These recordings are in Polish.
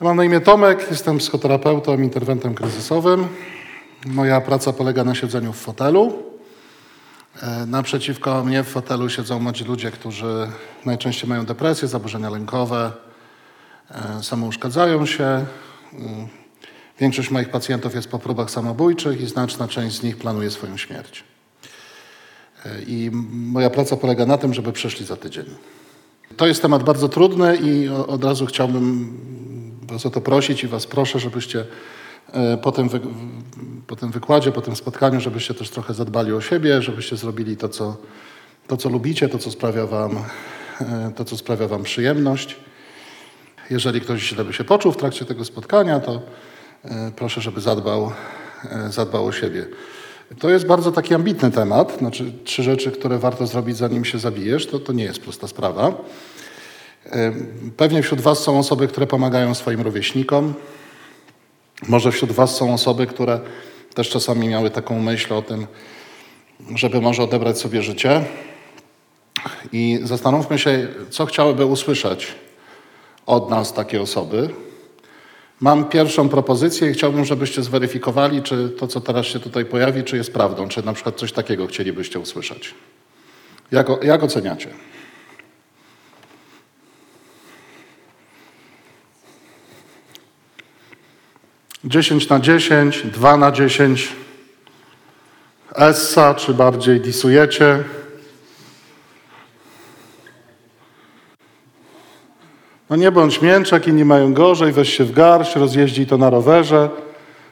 Ja mam na imię Tomek, jestem psychoterapeutą, interwentem kryzysowym. Moja praca polega na siedzeniu w fotelu. E, naprzeciwko mnie w fotelu siedzą młodzi ludzie, którzy najczęściej mają depresję, zaburzenia lękowe, e, samouszkadzają się. Mm, większość moich pacjentów jest po próbach samobójczych i znaczna część z nich planuje swoją śmierć. E, I moja praca polega na tym, żeby przeszli za tydzień. To jest temat bardzo trudny i od razu chciałbym Was o to prosić i Was proszę, żebyście e, po tym, wy, po tym wykładzie, po tym spotkaniu, żebyście też trochę zadbali o siebie, żebyście zrobili to, co, to, co lubicie, to co, sprawia wam, e, to, co sprawia Wam przyjemność. Jeżeli ktoś źle by się poczuł w trakcie tego spotkania, to e, proszę, żeby zadbał, zadbał o siebie. To jest bardzo taki ambitny temat. Znaczy, trzy rzeczy, które warto zrobić, zanim się zabijesz, to, to nie jest prosta sprawa. Pewnie wśród Was są osoby, które pomagają swoim rówieśnikom. Może wśród Was są osoby, które też czasami miały taką myśl o tym, żeby może odebrać sobie życie. I zastanówmy się, co chciałyby usłyszeć od nas takie osoby. Mam pierwszą propozycję i chciałbym, żebyście zweryfikowali, czy to, co teraz się tutaj pojawi, czy jest prawdą, czy na przykład coś takiego chcielibyście usłyszeć. Jak, jak oceniacie? 10 na 10, 2 na 10. Essa, czy bardziej disujecie? No nie bądź mięczak, inni mają gorzej, weź się w garść, rozjeździ to na rowerze.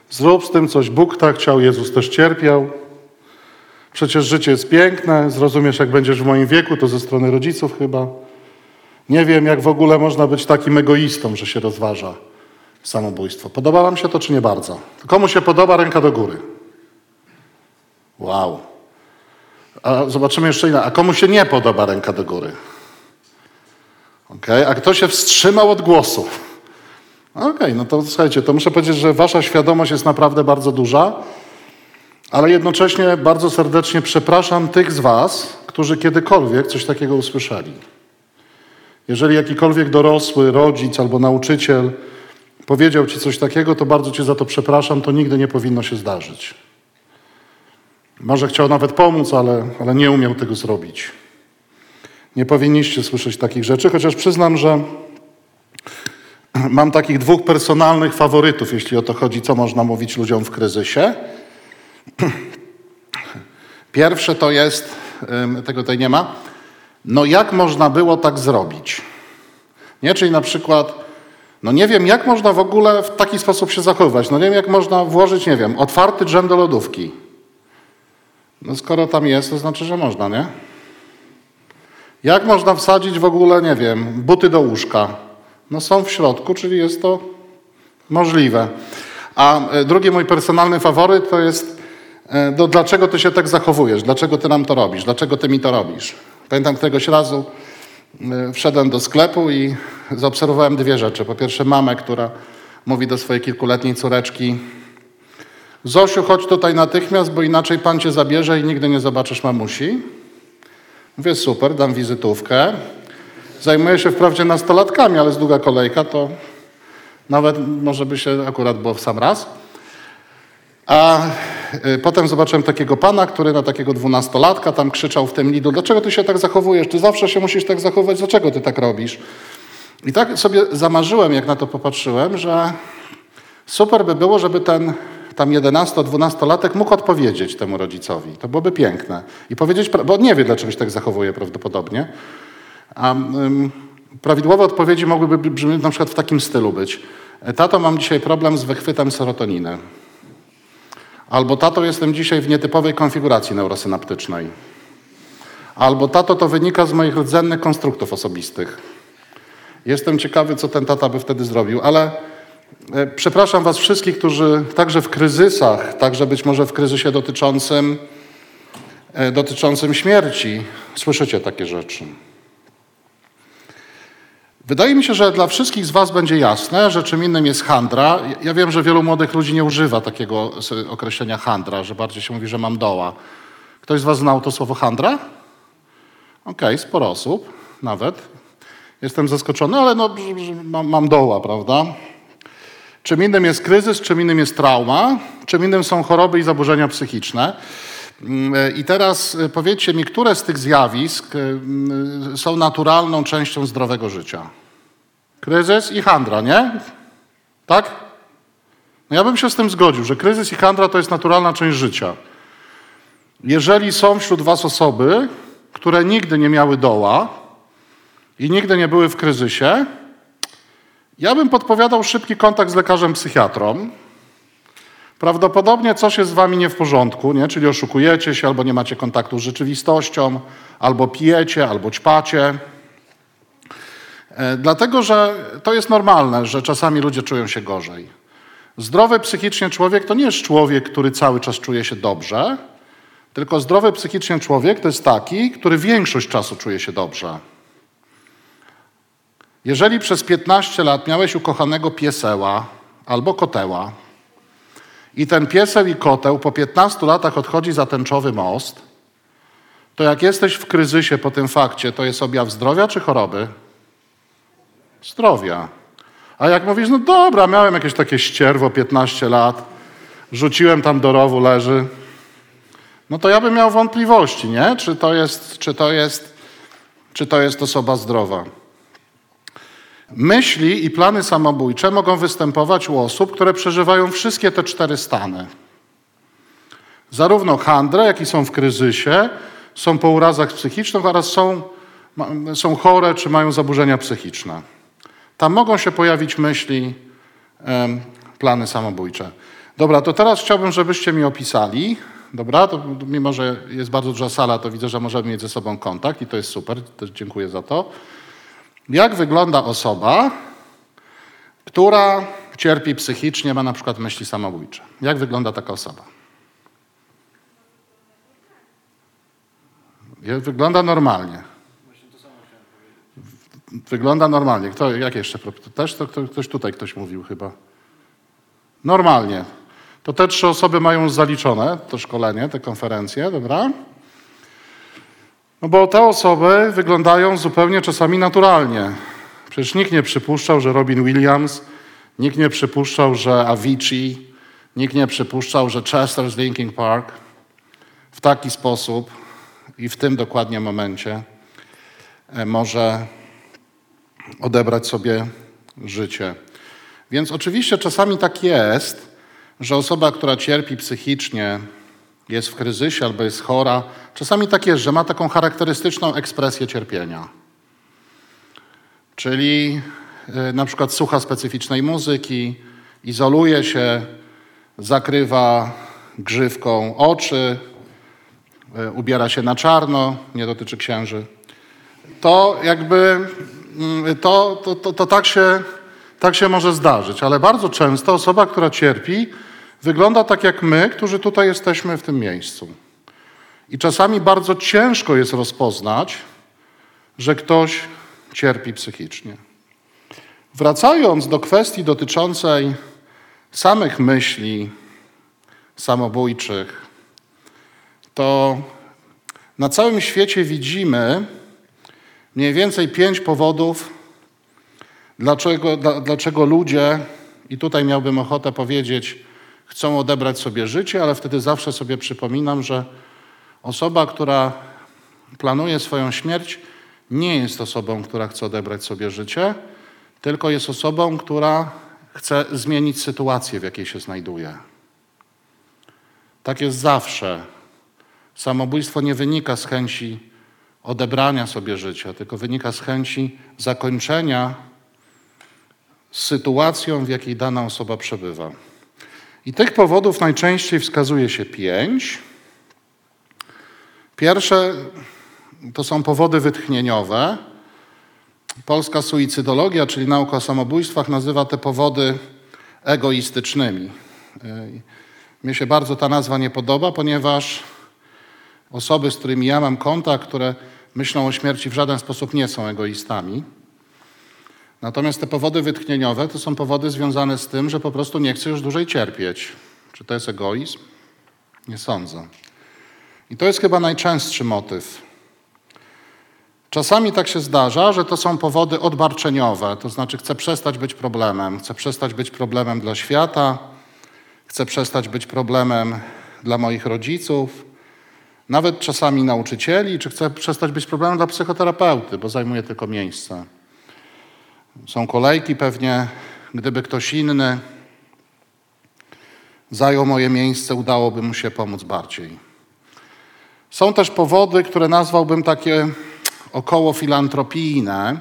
Zrób z tym coś, Bóg tak chciał, Jezus też cierpiał. Przecież życie jest piękne, zrozumiesz jak będziesz w moim wieku, to ze strony rodziców chyba. Nie wiem, jak w ogóle można być takim egoistą, że się rozważa samobójstwo. Podoba Wam się to, czy nie bardzo? Komu się podoba, ręka do góry. Wow. A zobaczymy jeszcze inna. A komu się nie podoba, ręka do góry? Okay. A kto się wstrzymał od głosu? Okej, okay, no to słuchajcie, to muszę powiedzieć, że Wasza świadomość jest naprawdę bardzo duża, ale jednocześnie bardzo serdecznie przepraszam tych z Was, którzy kiedykolwiek coś takiego usłyszeli. Jeżeli jakikolwiek dorosły, rodzic albo nauczyciel powiedział ci coś takiego, to bardzo cię za to przepraszam, to nigdy nie powinno się zdarzyć. Może chciał nawet pomóc, ale, ale nie umiał tego zrobić. Nie powinniście słyszeć takich rzeczy, chociaż przyznam, że mam takich dwóch personalnych faworytów, jeśli o to chodzi, co można mówić ludziom w kryzysie. Pierwsze to jest, tego tutaj nie ma, no jak można było tak zrobić? Nie, czyli na przykład no nie wiem, jak można w ogóle w taki sposób się zachowywać. No nie wiem, jak można włożyć, nie wiem, otwarty drzem do lodówki. No skoro tam jest, to znaczy, że można, nie? Jak można wsadzić w ogóle, nie wiem, buty do łóżka? No są w środku, czyli jest to możliwe. A e, drugi mój personalny faworyt to jest, no, dlaczego ty się tak zachowujesz? Dlaczego ty nam to robisz? Dlaczego ty mi to robisz? Pamiętam któregoś razu wszedłem do sklepu i zaobserwowałem dwie rzeczy. Po pierwsze, mamę, która mówi do swojej kilkuletniej córeczki: Zosiu, chodź tutaj natychmiast, bo inaczej pan cię zabierze i nigdy nie zobaczysz mamusi. Mówię, super, dam wizytówkę. Zajmuję się wprawdzie nastolatkami, ale z długa kolejka to nawet może by się akurat było w sam raz. A y, potem zobaczyłem takiego pana, który na takiego dwunastolatka tam krzyczał w tym lidu, dlaczego ty się tak zachowujesz? Ty zawsze się musisz tak zachować, dlaczego ty tak robisz? I tak sobie zamarzyłem, jak na to popatrzyłem, że super by było, żeby ten tam 11-12-latek mógł odpowiedzieć temu rodzicowi. To byłoby piękne. I powiedzieć, bo nie wie, dlaczego się tak zachowuje prawdopodobnie. A um, prawidłowe odpowiedzi mogłyby brzmieć na przykład w takim stylu być. Tato, mam dzisiaj problem z wychwytem serotoniny. Albo tato, jestem dzisiaj w nietypowej konfiguracji neurosynaptycznej. Albo tato, to wynika z moich rdzennych konstruktów osobistych. Jestem ciekawy, co ten tata by wtedy zrobił, ale e, przepraszam Was wszystkich, którzy także w kryzysach, także być może w kryzysie dotyczącym, e, dotyczącym śmierci, słyszycie takie rzeczy. Wydaje mi się, że dla wszystkich z Was będzie jasne, że czym innym jest handra. Ja wiem, że wielu młodych ludzi nie używa takiego określenia handra, że bardziej się mówi, że mam doła. Ktoś z Was znał to słowo handra? Okej, okay, sporo osób nawet. Jestem zaskoczony, ale no, mam, mam doła, prawda? Czym innym jest kryzys, czym innym jest trauma, czym innym są choroby i zaburzenia psychiczne. I teraz powiedzcie mi, które z tych zjawisk są naturalną częścią zdrowego życia? Kryzys i handra, nie? Tak? No ja bym się z tym zgodził, że kryzys i handra to jest naturalna część życia. Jeżeli są wśród Was osoby, które nigdy nie miały doła i nigdy nie były w kryzysie, ja bym podpowiadał szybki kontakt z lekarzem psychiatrą. Prawdopodobnie coś jest z wami nie w porządku, nie? czyli oszukujecie się, albo nie macie kontaktu z rzeczywistością, albo pijecie, albo ćpacie. E, dlatego, że to jest normalne, że czasami ludzie czują się gorzej. Zdrowy psychicznie człowiek to nie jest człowiek, który cały czas czuje się dobrze, tylko zdrowy psychicznie człowiek to jest taki, który większość czasu czuje się dobrze. Jeżeli przez 15 lat miałeś ukochanego pieseła albo koteła i ten pieseł i koteł po 15 latach odchodzi za tęczowy most, to jak jesteś w kryzysie po tym fakcie, to jest objaw zdrowia czy choroby? Zdrowia. A jak mówisz, no dobra, miałem jakieś takie ścierwo 15 lat, rzuciłem tam do rowu, leży, no to ja bym miał wątpliwości, nie? Czy to jest, czy to jest, czy to jest osoba zdrowa. Myśli i plany samobójcze mogą występować u osób, które przeżywają wszystkie te cztery stany. Zarówno handrę, jak i są w kryzysie, są po urazach psychicznych oraz są, są chore czy mają zaburzenia psychiczne. Tam mogą się pojawić myśli, plany samobójcze. Dobra, to teraz chciałbym, żebyście mi opisali, dobra, to mimo, że jest bardzo duża sala, to widzę, że możemy mieć ze sobą kontakt i to jest super, też dziękuję za to. Jak wygląda osoba, która cierpi psychicznie, ma na przykład myśli samobójcze? Jak wygląda taka osoba? Wygląda normalnie. Wygląda normalnie. Kto, jak jeszcze? Też to ktoś tutaj ktoś mówił chyba. Normalnie. To te trzy osoby mają zaliczone to szkolenie, te konferencje, dobra? No bo te osoby wyglądają zupełnie czasami naturalnie. Przecież nikt nie przypuszczał, że Robin Williams, nikt nie przypuszczał, że Avicii, nikt nie przypuszczał, że Chester z Linkin Park w taki sposób i w tym dokładnie momencie e, może odebrać sobie życie. Więc oczywiście czasami tak jest, że osoba, która cierpi psychicznie, jest w kryzysie albo jest chora, czasami tak jest, że ma taką charakterystyczną ekspresję cierpienia. Czyli y, na przykład słucha specyficznej muzyki, izoluje się, zakrywa grzywką oczy, y, ubiera się na czarno, nie dotyczy księży. To jakby mm, to, to, to, to tak, się, tak się może zdarzyć, ale bardzo często osoba, która cierpi, wygląda tak jak my, którzy tutaj jesteśmy w tym miejscu. I czasami bardzo ciężko jest rozpoznać, że ktoś cierpi psychicznie. Wracając do kwestii dotyczącej samych myśli samobójczych, to na całym świecie widzimy mniej więcej pięć powodów, dlaczego, dlaczego ludzie, i tutaj miałbym ochotę powiedzieć, chcą odebrać sobie życie, ale wtedy zawsze sobie przypominam, że osoba, która planuje swoją śmierć, nie jest osobą, która chce odebrać sobie życie, tylko jest osobą, która chce zmienić sytuację, w jakiej się znajduje. Tak jest zawsze. Samobójstwo nie wynika z chęci odebrania sobie życia, tylko wynika z chęci zakończenia sytuacją, w jakiej dana osoba przebywa. I tych powodów najczęściej wskazuje się pięć. Pierwsze to są powody wytchnieniowe. Polska suicydologia, czyli nauka o samobójstwach, nazywa te powody egoistycznymi. Mnie się bardzo ta nazwa nie podoba, ponieważ osoby, z którymi ja mam kontakt, które myślą o śmierci w żaden sposób nie są egoistami. Natomiast te powody wytchnieniowe to są powody związane z tym, że po prostu nie chcę już dłużej cierpieć. Czy to jest egoizm? Nie sądzę. I to jest chyba najczęstszy motyw. Czasami tak się zdarza, że to są powody odbarczeniowe, to znaczy chcę przestać być problemem, chcę przestać być problemem dla świata, chcę przestać być problemem dla moich rodziców, nawet czasami nauczycieli, czy chcę przestać być problemem dla psychoterapeuty, bo zajmuje tylko miejsce. Są kolejki pewnie, gdyby ktoś inny zajął moje miejsce, udałoby mu się pomóc bardziej. Są też powody, które nazwałbym takie około filantropijne,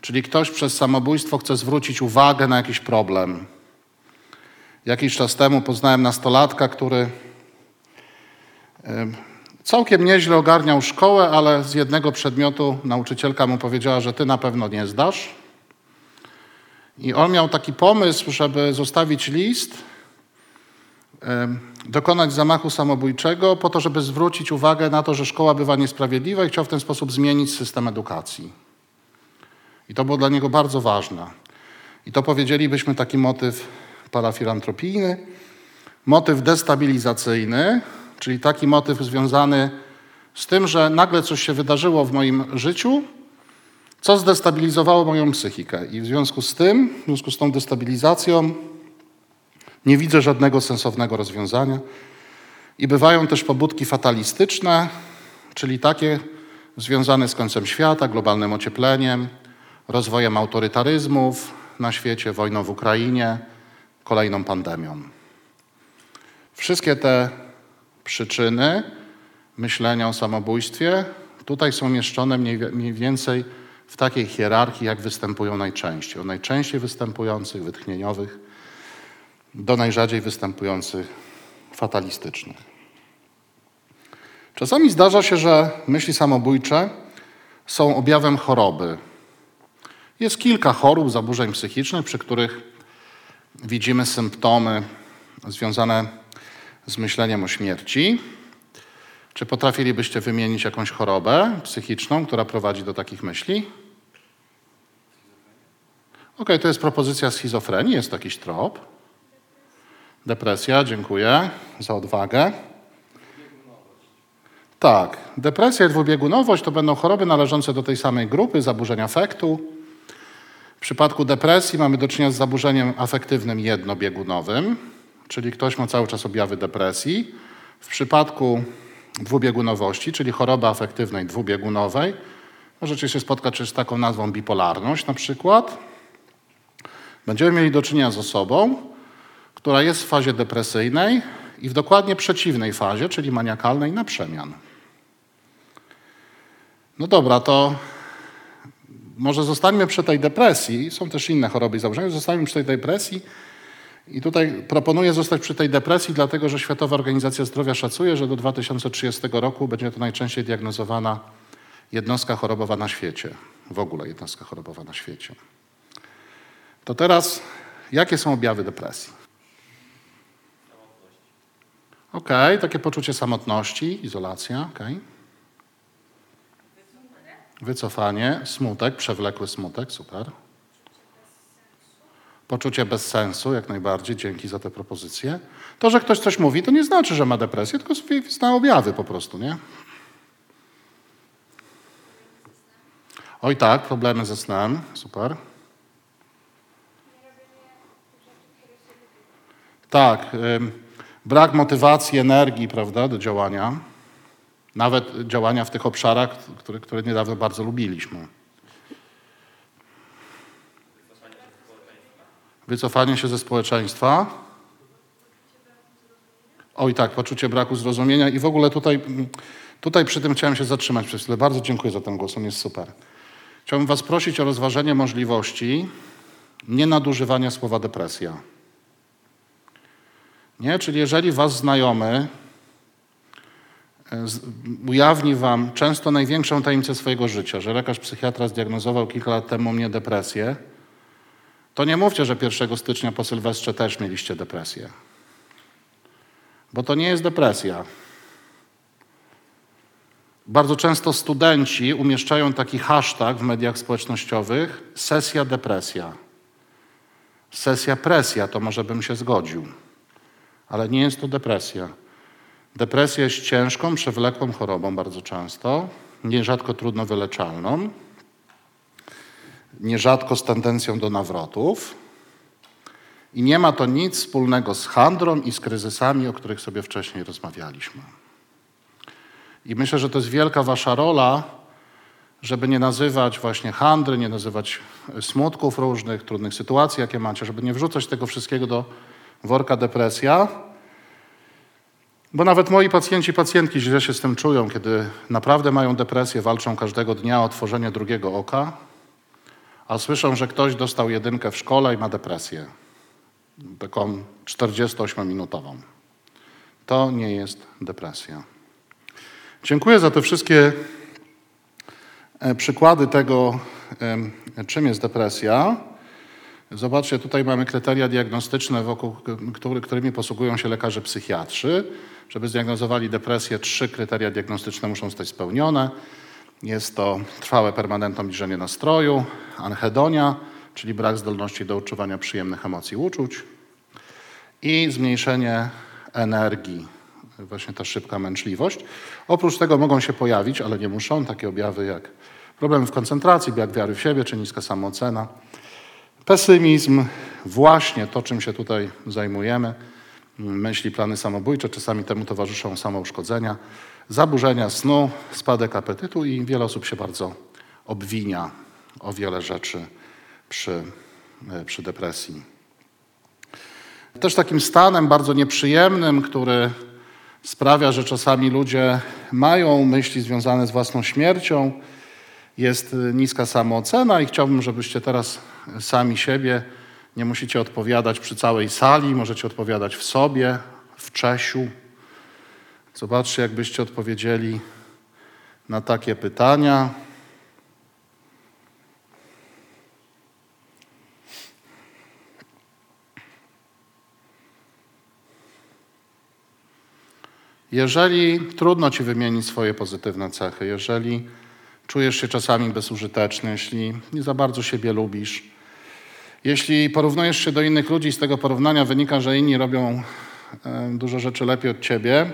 czyli ktoś przez samobójstwo chce zwrócić uwagę na jakiś problem. Jakiś czas temu poznałem nastolatka, który całkiem nieźle ogarniał szkołę, ale z jednego przedmiotu nauczycielka mu powiedziała, że ty na pewno nie zdasz. I on miał taki pomysł, żeby zostawić list, dokonać zamachu samobójczego po to, żeby zwrócić uwagę na to, że szkoła bywa niesprawiedliwa i chciał w ten sposób zmienić system edukacji. I to było dla niego bardzo ważne. I to powiedzielibyśmy taki motyw parafilantropijny. Motyw destabilizacyjny, czyli taki motyw związany z tym, że nagle coś się wydarzyło w moim życiu, co zdestabilizowało moją psychikę. I w związku z tym, w związku z tą destabilizacją, nie widzę żadnego sensownego rozwiązania. I bywają też pobudki fatalistyczne, czyli takie związane z końcem świata, globalnym ociepleniem, rozwojem autorytaryzmów na świecie, wojną w Ukrainie, kolejną pandemią. Wszystkie te przyczyny myślenia o samobójstwie tutaj są mieszczone mniej więcej w takiej hierarchii, jak występują najczęściej. Od najczęściej występujących, wytchnieniowych, do najrzadziej występujących fatalistycznych. Czasami zdarza się, że myśli samobójcze są objawem choroby. Jest kilka chorób, zaburzeń psychicznych, przy których widzimy symptomy związane z myśleniem o śmierci. Czy potrafilibyście wymienić jakąś chorobę psychiczną, która prowadzi do takich myśli? Ok, to jest propozycja schizofrenii, jest jakiś trop. Depresja, dziękuję za odwagę. Tak, depresja i dwubiegunowość to będą choroby należące do tej samej grupy, zaburzenia afektu. W przypadku depresji mamy do czynienia z zaburzeniem afektywnym jednobiegunowym, czyli ktoś ma cały czas objawy depresji. W przypadku dwubiegunowości, czyli choroby afektywnej dwubiegunowej, możecie się spotkać z taką nazwą bipolarność na przykład. Będziemy mieli do czynienia z osobą, która jest w fazie depresyjnej i w dokładnie przeciwnej fazie, czyli maniakalnej na przemian. No dobra, to może zostańmy przy tej depresji. Są też inne choroby i zaburzenia. Zostańmy przy tej depresji. I tutaj proponuję zostać przy tej depresji, dlatego że Światowa Organizacja Zdrowia szacuje, że do 2030 roku będzie to najczęściej diagnozowana jednostka chorobowa na świecie. W ogóle jednostka chorobowa na świecie. To teraz, jakie są objawy depresji? Ok, takie poczucie samotności, izolacja, ok. Wycofanie, smutek, przewlekły smutek, super. Poczucie bez sensu, jak najbardziej, dzięki za tę propozycję. To, że ktoś coś mówi, to nie znaczy, że ma depresję, tylko zna objawy po prostu, nie? Oj tak, problemy ze snem, super. Tak, brak motywacji, energii, prawda, do działania. Nawet działania w tych obszarach, które, które niedawno bardzo lubiliśmy. Wycofanie się ze społeczeństwa. Oj tak, poczucie braku zrozumienia i w ogóle tutaj, tutaj przy tym chciałem się zatrzymać przez chwilę. Bardzo dziękuję za ten głos, on jest super. Chciałbym Was prosić o rozważenie możliwości nienadużywania słowa depresja. Nie? Czyli jeżeli Was znajomy e, ujawni Wam często największą tajemnicę swojego życia, że lekarz psychiatra zdiagnozował kilka lat temu mnie depresję, to nie mówcie, że 1 stycznia po Sylwestrze też mieliście depresję. Bo to nie jest depresja. Bardzo często studenci umieszczają taki hashtag w mediach społecznościowych sesja depresja. Sesja presja, to może bym się zgodził. Ale nie jest to depresja. Depresja jest ciężką, przewlekłą chorobą bardzo często. nierzadko trudno wyleczalną, nierzadko z tendencją do nawrotów. I nie ma to nic wspólnego z handrą i z kryzysami, o których sobie wcześniej rozmawialiśmy. I myślę, że to jest wielka wasza rola, żeby nie nazywać właśnie handry, nie nazywać smutków różnych, trudnych sytuacji, jakie macie, żeby nie wrzucać tego wszystkiego do worka depresja. Bo nawet moi pacjenci, pacjentki źle się z tym czują, kiedy naprawdę mają depresję, walczą każdego dnia o otworzenie drugiego oka, a słyszą, że ktoś dostał jedynkę w szkole i ma depresję. Taką 48-minutową. To nie jest depresja. Dziękuję za te wszystkie e, przykłady tego, czym jest depresja. Zobaczcie, tutaj mamy kryteria diagnostyczne, wokół którymi posługują się lekarze psychiatrzy. Żeby zdiagnozowali depresję, trzy kryteria diagnostyczne muszą zostać spełnione. Jest to trwałe, permanentne obniżenie nastroju, anhedonia, czyli brak zdolności do uczuwania przyjemnych emocji uczuć i zmniejszenie energii, właśnie ta szybka męczliwość. Oprócz tego mogą się pojawić, ale nie muszą, takie objawy jak problemy w koncentracji, brak wiary w siebie czy niska samoocena, pesymizm, właśnie to, czym się tutaj zajmujemy, myśli, plany samobójcze, czasami temu towarzyszą samouszkodzenia, zaburzenia snu, spadek apetytu i wiele osób się bardzo obwinia o wiele rzeczy przy, e, przy depresji. Też takim stanem bardzo nieprzyjemnym, który sprawia, że czasami ludzie mają myśli związane z własną śmiercią, jest niska samoocena i chciałbym, żebyście teraz sami siebie nie musicie odpowiadać przy całej sali, możecie odpowiadać w sobie, w Czesiu. Zobaczcie, jakbyście odpowiedzieli na takie pytania. Jeżeli trudno ci wymienić swoje pozytywne cechy, jeżeli czujesz się czasami bezużyteczny, jeśli nie za bardzo siebie lubisz, jeśli porównujesz się do innych ludzi i z tego porównania wynika, że inni robią e, dużo rzeczy lepiej od ciebie,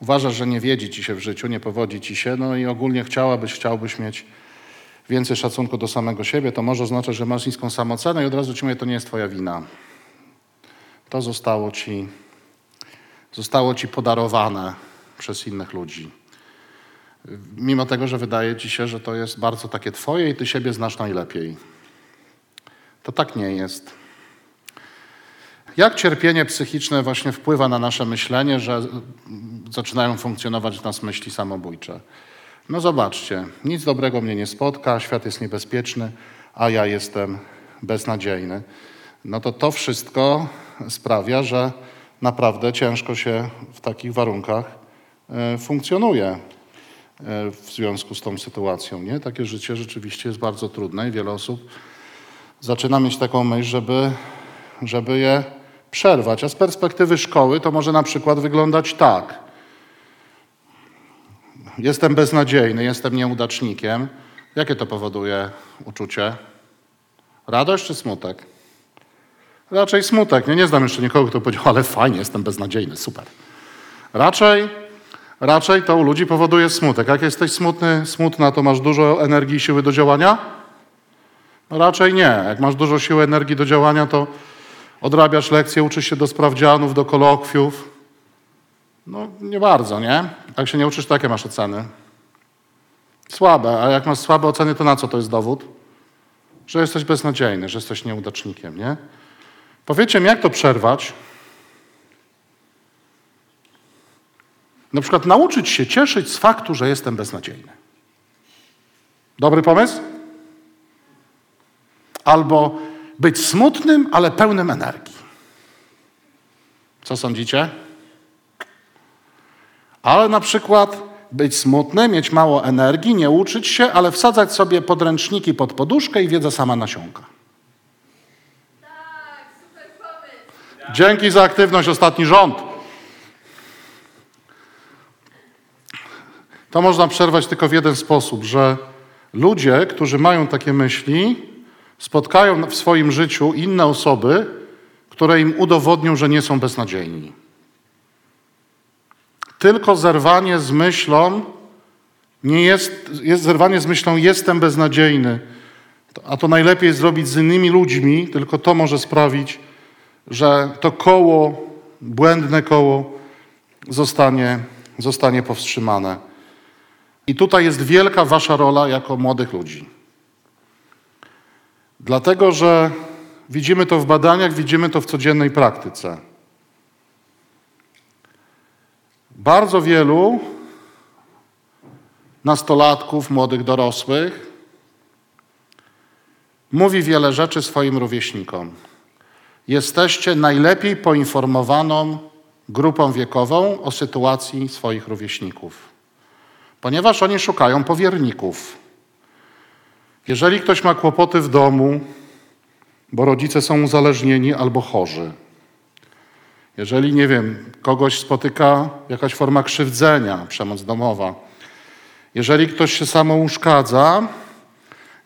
uważasz, że nie wiedzi ci się w życiu, nie powodzi ci się, no i ogólnie chciałabyś, chciałbyś mieć więcej szacunku do samego siebie, to może oznaczać, że masz niską samoocenę i od razu ci mówię, to nie jest twoja wina. To zostało ci, zostało ci podarowane przez innych ludzi. Mimo tego, że wydaje ci się, że to jest bardzo takie twoje i ty siebie znasz najlepiej. To tak nie jest. Jak cierpienie psychiczne właśnie wpływa na nasze myślenie, że zaczynają funkcjonować w nas myśli samobójcze? No zobaczcie, nic dobrego mnie nie spotka, świat jest niebezpieczny, a ja jestem beznadziejny. No to to wszystko sprawia, że naprawdę ciężko się w takich warunkach e, funkcjonuje e, w związku z tą sytuacją. Nie? Takie życie rzeczywiście jest bardzo trudne i wiele osób zaczyna mieć taką myśl, żeby, żeby je przerwać. A z perspektywy szkoły to może na przykład wyglądać tak. Jestem beznadziejny, jestem nieudacznikiem. Jakie to powoduje uczucie? Radość czy smutek? Raczej smutek. Nie, nie znam jeszcze nikogo, kto powiedział, ale fajnie, jestem beznadziejny, super. Raczej, raczej to u ludzi powoduje smutek. Jak jesteś smutny, smutna, to masz dużo energii i siły do działania? Raczej nie. Jak masz dużo siły, energii do działania, to odrabiasz lekcje, uczysz się do sprawdzianów, do kolokwiów. No nie bardzo, nie? Jak się nie uczysz, to jakie masz oceny? Słabe. A jak masz słabe oceny, to na co to jest dowód? Że jesteś beznadziejny, że jesteś nieudacznikiem, nie? Powiecie mi, jak to przerwać? Na przykład nauczyć się cieszyć z faktu, że jestem beznadziejny. Dobry pomysł? Albo być smutnym, ale pełnym energii. Co sądzicie? Ale na przykład być smutny, mieć mało energii, nie uczyć się, ale wsadzać sobie podręczniki pod poduszkę i wiedza sama nasiąka. Tak, super pomysł. Dzięki za aktywność ostatni rząd. To można przerwać tylko w jeden sposób, że ludzie, którzy mają takie myśli, spotkają w swoim życiu inne osoby, które im udowodnią, że nie są beznadziejni. Tylko zerwanie z myślą Nie jest, jest zerwanie z myślą jestem beznadziejny, a to najlepiej zrobić z innymi ludźmi, tylko to może sprawić, że to koło, błędne koło zostanie, zostanie powstrzymane. I tutaj jest wielka wasza rola jako młodych ludzi. Dlatego, że widzimy to w badaniach, widzimy to w codziennej praktyce. Bardzo wielu nastolatków, młodych dorosłych mówi wiele rzeczy swoim rówieśnikom. Jesteście najlepiej poinformowaną grupą wiekową o sytuacji swoich rówieśników, ponieważ oni szukają powierników. Jeżeli ktoś ma kłopoty w domu, bo rodzice są uzależnieni albo chorzy, jeżeli, nie wiem, kogoś spotyka jakaś forma krzywdzenia, przemoc domowa, jeżeli ktoś się samouszkadza,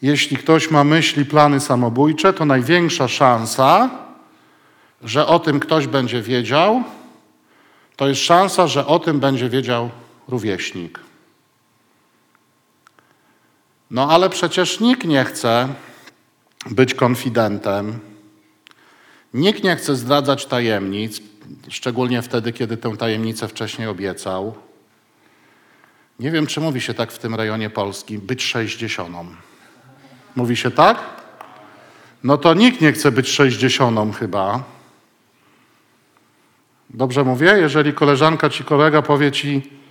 jeśli ktoś ma myśli, plany samobójcze, to największa szansa, że o tym ktoś będzie wiedział, to jest szansa, że o tym będzie wiedział rówieśnik. No ale przecież nikt nie chce być konfidentem, nikt nie chce zdradzać tajemnic, szczególnie wtedy, kiedy tę tajemnicę wcześniej obiecał. Nie wiem, czy mówi się tak w tym rejonie Polski, być sześćdziesiątą. Mówi się tak? No to nikt nie chce być sześćdziesiątą chyba. Dobrze mówię? Jeżeli koleżanka czy kolega powie ci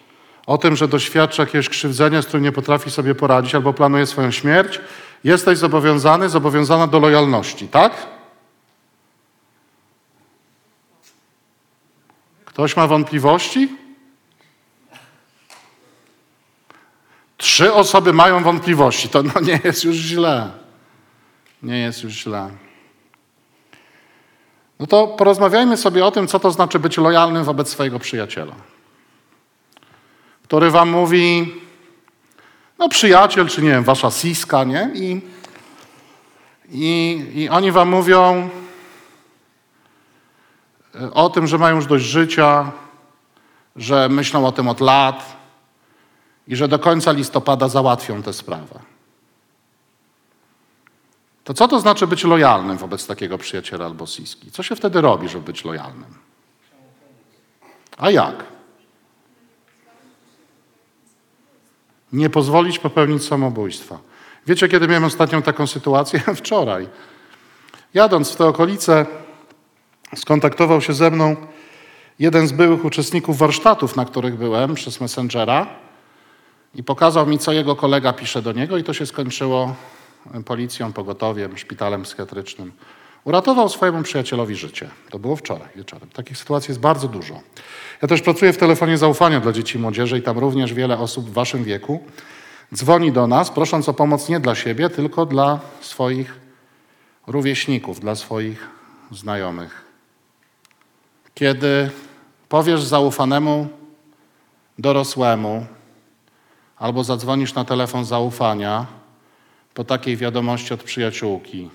o tym, że doświadcza jakiegoś krzywdzenia, z którym nie potrafi sobie poradzić albo planuje swoją śmierć, jesteś zobowiązany, zobowiązana do lojalności, tak? Ktoś ma wątpliwości? Trzy osoby mają wątpliwości. To no nie jest już źle. Nie jest już źle. No to porozmawiajmy sobie o tym, co to znaczy być lojalnym wobec swojego przyjaciela, który wam mówi, no przyjaciel, czy nie wiem, wasza siska, nie? I, i, i oni wam mówią e, o tym, że mają już dość życia, że myślą o tym od lat, i że do końca listopada załatwią tę sprawę. To co to znaczy być lojalnym wobec takiego przyjaciela albo siski? Co się wtedy robi, żeby być lojalnym? A jak? Nie pozwolić popełnić samobójstwa. Wiecie, kiedy miałem ostatnią taką sytuację? Wczoraj. Jadąc w te okolice, skontaktował się ze mną jeden z byłych uczestników warsztatów, na których byłem przez Messengera i pokazał mi, co jego kolega pisze do niego, i to się skończyło policją, pogotowiem, szpitalem psychiatrycznym. Uratował swojemu przyjacielowi życie. To było wczoraj wieczorem. Takich sytuacji jest bardzo dużo. Ja też pracuję w telefonie zaufania dla dzieci i młodzieży i tam również wiele osób w waszym wieku dzwoni do nas, prosząc o pomoc nie dla siebie, tylko dla swoich rówieśników, dla swoich znajomych. Kiedy powiesz zaufanemu dorosłemu, albo zadzwonisz na telefon zaufania po takiej wiadomości od przyjaciółki,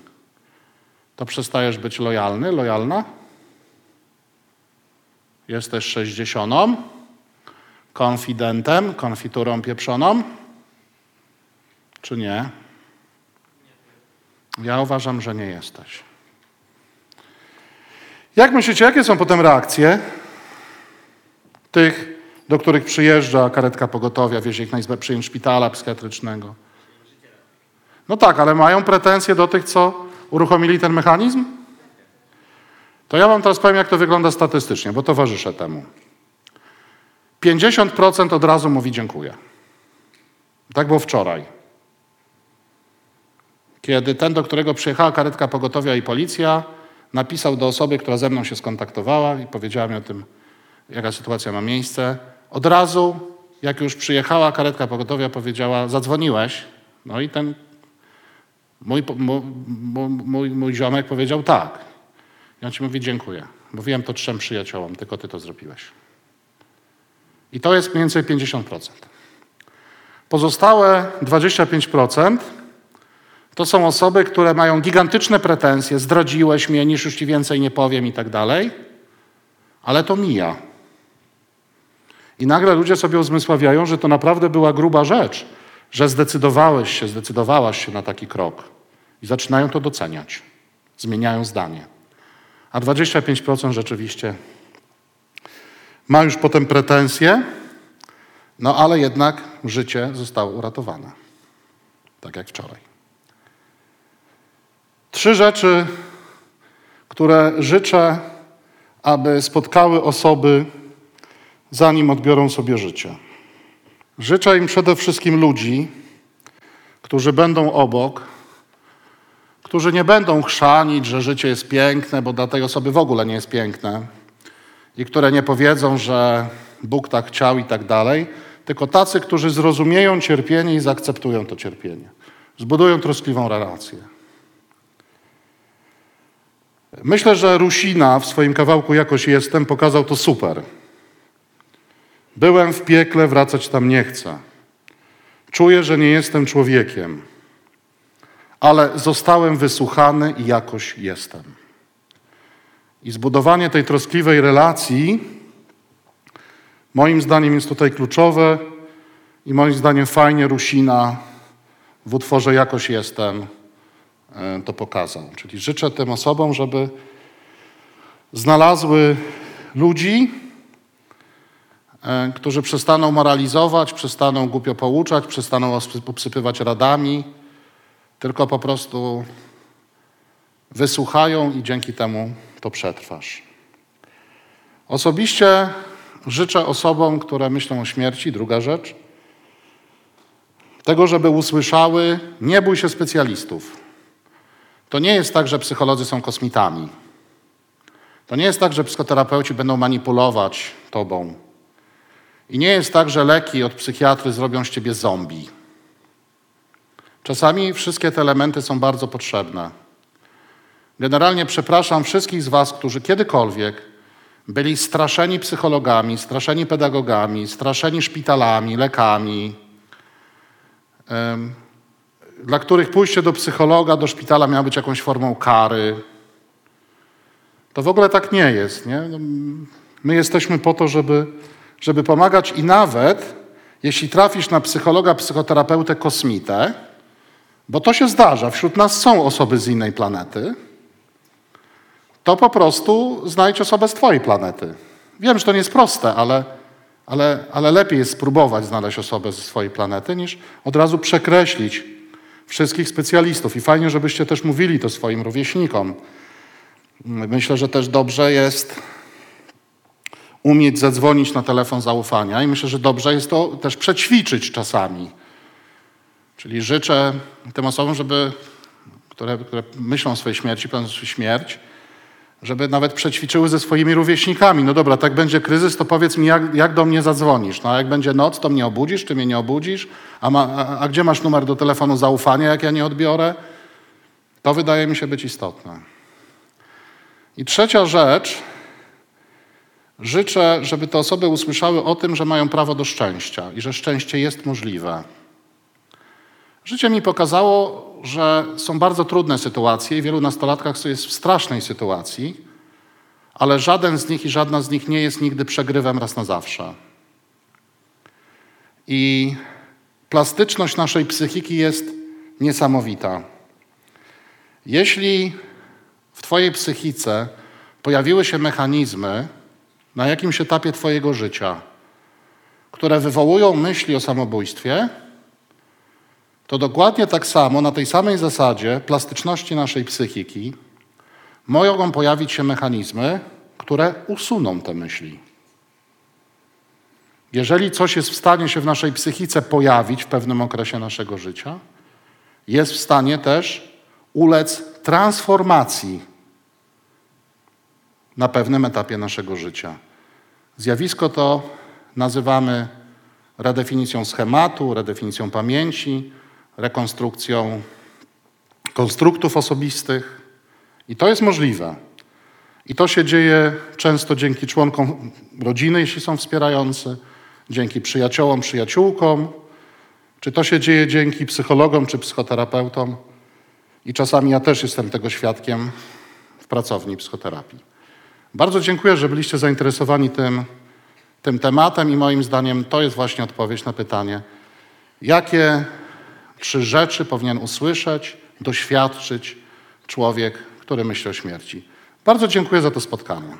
to przestajesz być lojalny, lojalna? Jesteś sześćdziesiątą, konfidentem, konfiturą pieprzoną? Czy nie? Ja uważam, że nie jesteś. Jak myślicie, jakie są potem reakcje tych do których przyjeżdża karetka pogotowia, wiezie ich na izbę przyjęć szpitala psychiatrycznego. No tak, ale mają pretensje do tych, co uruchomili ten mechanizm? To ja wam teraz powiem, jak to wygląda statystycznie, bo towarzyszę temu. 50% od razu mówi dziękuję. Tak było wczoraj. Kiedy ten, do którego przyjechała karetka pogotowia i policja, napisał do osoby, która ze mną się skontaktowała i powiedziała mi o tym, jaka sytuacja ma miejsce, od razu, jak już przyjechała karetka pogotowia, powiedziała, zadzwoniłeś. No i ten mój, mój, mój, mój ziomek powiedział tak. I on ci mówi, dziękuję. Mówiłem to trzem przyjaciołom, tylko ty to zrobiłeś. I to jest mniej więcej 50%. Pozostałe 25% to są osoby, które mają gigantyczne pretensje, zdradziłeś mnie, niż już ci więcej nie powiem i tak dalej, ale to mija. I nagle ludzie sobie uzmysławiają, że to naprawdę była gruba rzecz, że zdecydowałeś się, zdecydowałaś się na taki krok. I zaczynają to doceniać. Zmieniają zdanie. A 25% rzeczywiście ma już potem pretensje, no ale jednak życie zostało uratowane. Tak jak wczoraj. Trzy rzeczy, które życzę, aby spotkały osoby, zanim odbiorą sobie życie. Życzę im przede wszystkim ludzi, którzy będą obok, którzy nie będą chrzanić, że życie jest piękne, bo dla tej osoby w ogóle nie jest piękne, i które nie powiedzą, że Bóg tak chciał i tak dalej, tylko tacy, którzy zrozumieją cierpienie i zaakceptują to cierpienie. Zbudują troskliwą relację. Myślę, że Rusina w swoim kawałku Jakoś Jestem pokazał to super. Byłem w piekle, wracać tam nie chcę. Czuję, że nie jestem człowiekiem, ale zostałem wysłuchany i jakoś jestem. I zbudowanie tej troskliwej relacji, moim zdaniem, jest tutaj kluczowe i moim zdaniem fajnie Rusina w utworze Jakoś Jestem e, to pokazał. Czyli życzę tym osobom, żeby znalazły ludzi, którzy przestaną moralizować, przestaną głupio pouczać, przestaną obsypywać radami, tylko po prostu wysłuchają i dzięki temu to przetrwasz. Osobiście życzę osobom, które myślą o śmierci, druga rzecz, tego, żeby usłyszały, nie bój się specjalistów. To nie jest tak, że psycholodzy są kosmitami. To nie jest tak, że psychoterapeuci będą manipulować tobą. I nie jest tak, że leki od psychiatry zrobią z ciebie zombie. Czasami wszystkie te elementy są bardzo potrzebne. Generalnie przepraszam wszystkich z Was, którzy kiedykolwiek byli straszeni psychologami, straszeni pedagogami, straszeni szpitalami, lekami, dla których pójście do psychologa, do szpitala miało być jakąś formą kary. To w ogóle tak nie jest. Nie? No, my jesteśmy po to, żeby, żeby pomagać i nawet jeśli trafisz na psychologa, psychoterapeutę, kosmitę, bo to się zdarza, wśród nas są osoby z innej planety, to po prostu znajdź osobę z Twojej planety. Wiem, że to nie jest proste, ale, ale, ale lepiej jest spróbować znaleźć osobę ze swojej planety, niż od razu przekreślić wszystkich specjalistów. I fajnie, żebyście też mówili to swoim rówieśnikom. Myślę, że też dobrze jest umieć zadzwonić na telefon zaufania i myślę, że dobrze jest to też przećwiczyć czasami. Czyli życzę tym osobom, żeby, które, które myślą o swojej śmierci, planują śmierć, żeby nawet przećwiczyły ze swoimi rówieśnikami. No dobra, tak będzie kryzys, to powiedz mi, jak, jak do mnie zadzwonisz. No a jak będzie noc, to mnie obudzisz, czy mnie nie obudzisz? A, ma, a, a gdzie masz numer do telefonu zaufania, jak ja nie odbiorę? To wydaje mi się być istotne. I trzecia rzecz. Życzę, żeby te osoby usłyszały o tym, że mają prawo do szczęścia i że szczęście jest możliwe. Życie mi pokazało, że są bardzo trudne sytuacje i wielu nastolatkach jest w strasznej sytuacji, ale żaden z nich i żadna z nich nie jest nigdy przegrywem raz na zawsze. I plastyczność naszej psychiki jest niesamowita. Jeśli w Twojej psychice pojawiły się mechanizmy na jakimś etapie Twojego życia, które wywołują myśli o samobójstwie, to dokładnie tak samo, na tej samej zasadzie plastyczności naszej psychiki mogą pojawić się mechanizmy, które usuną te myśli. Jeżeli coś jest w stanie się w naszej psychice pojawić w pewnym okresie naszego życia, jest w stanie też ulec transformacji na pewnym etapie naszego życia. Zjawisko to nazywamy redefinicją schematu, redefinicją pamięci, rekonstrukcją konstruktów osobistych. I to jest możliwe. I to się dzieje często dzięki członkom rodziny, jeśli są wspierający, dzięki przyjaciołom, przyjaciółkom, czy to się dzieje dzięki psychologom czy psychoterapeutom. I czasami ja też jestem tego świadkiem w pracowni psychoterapii. Bardzo dziękuję, że byliście zainteresowani tym, tym tematem i moim zdaniem to jest właśnie odpowiedź na pytanie, jakie trzy rzeczy powinien usłyszeć, doświadczyć człowiek, który myśli o śmierci. Bardzo dziękuję za to spotkanie.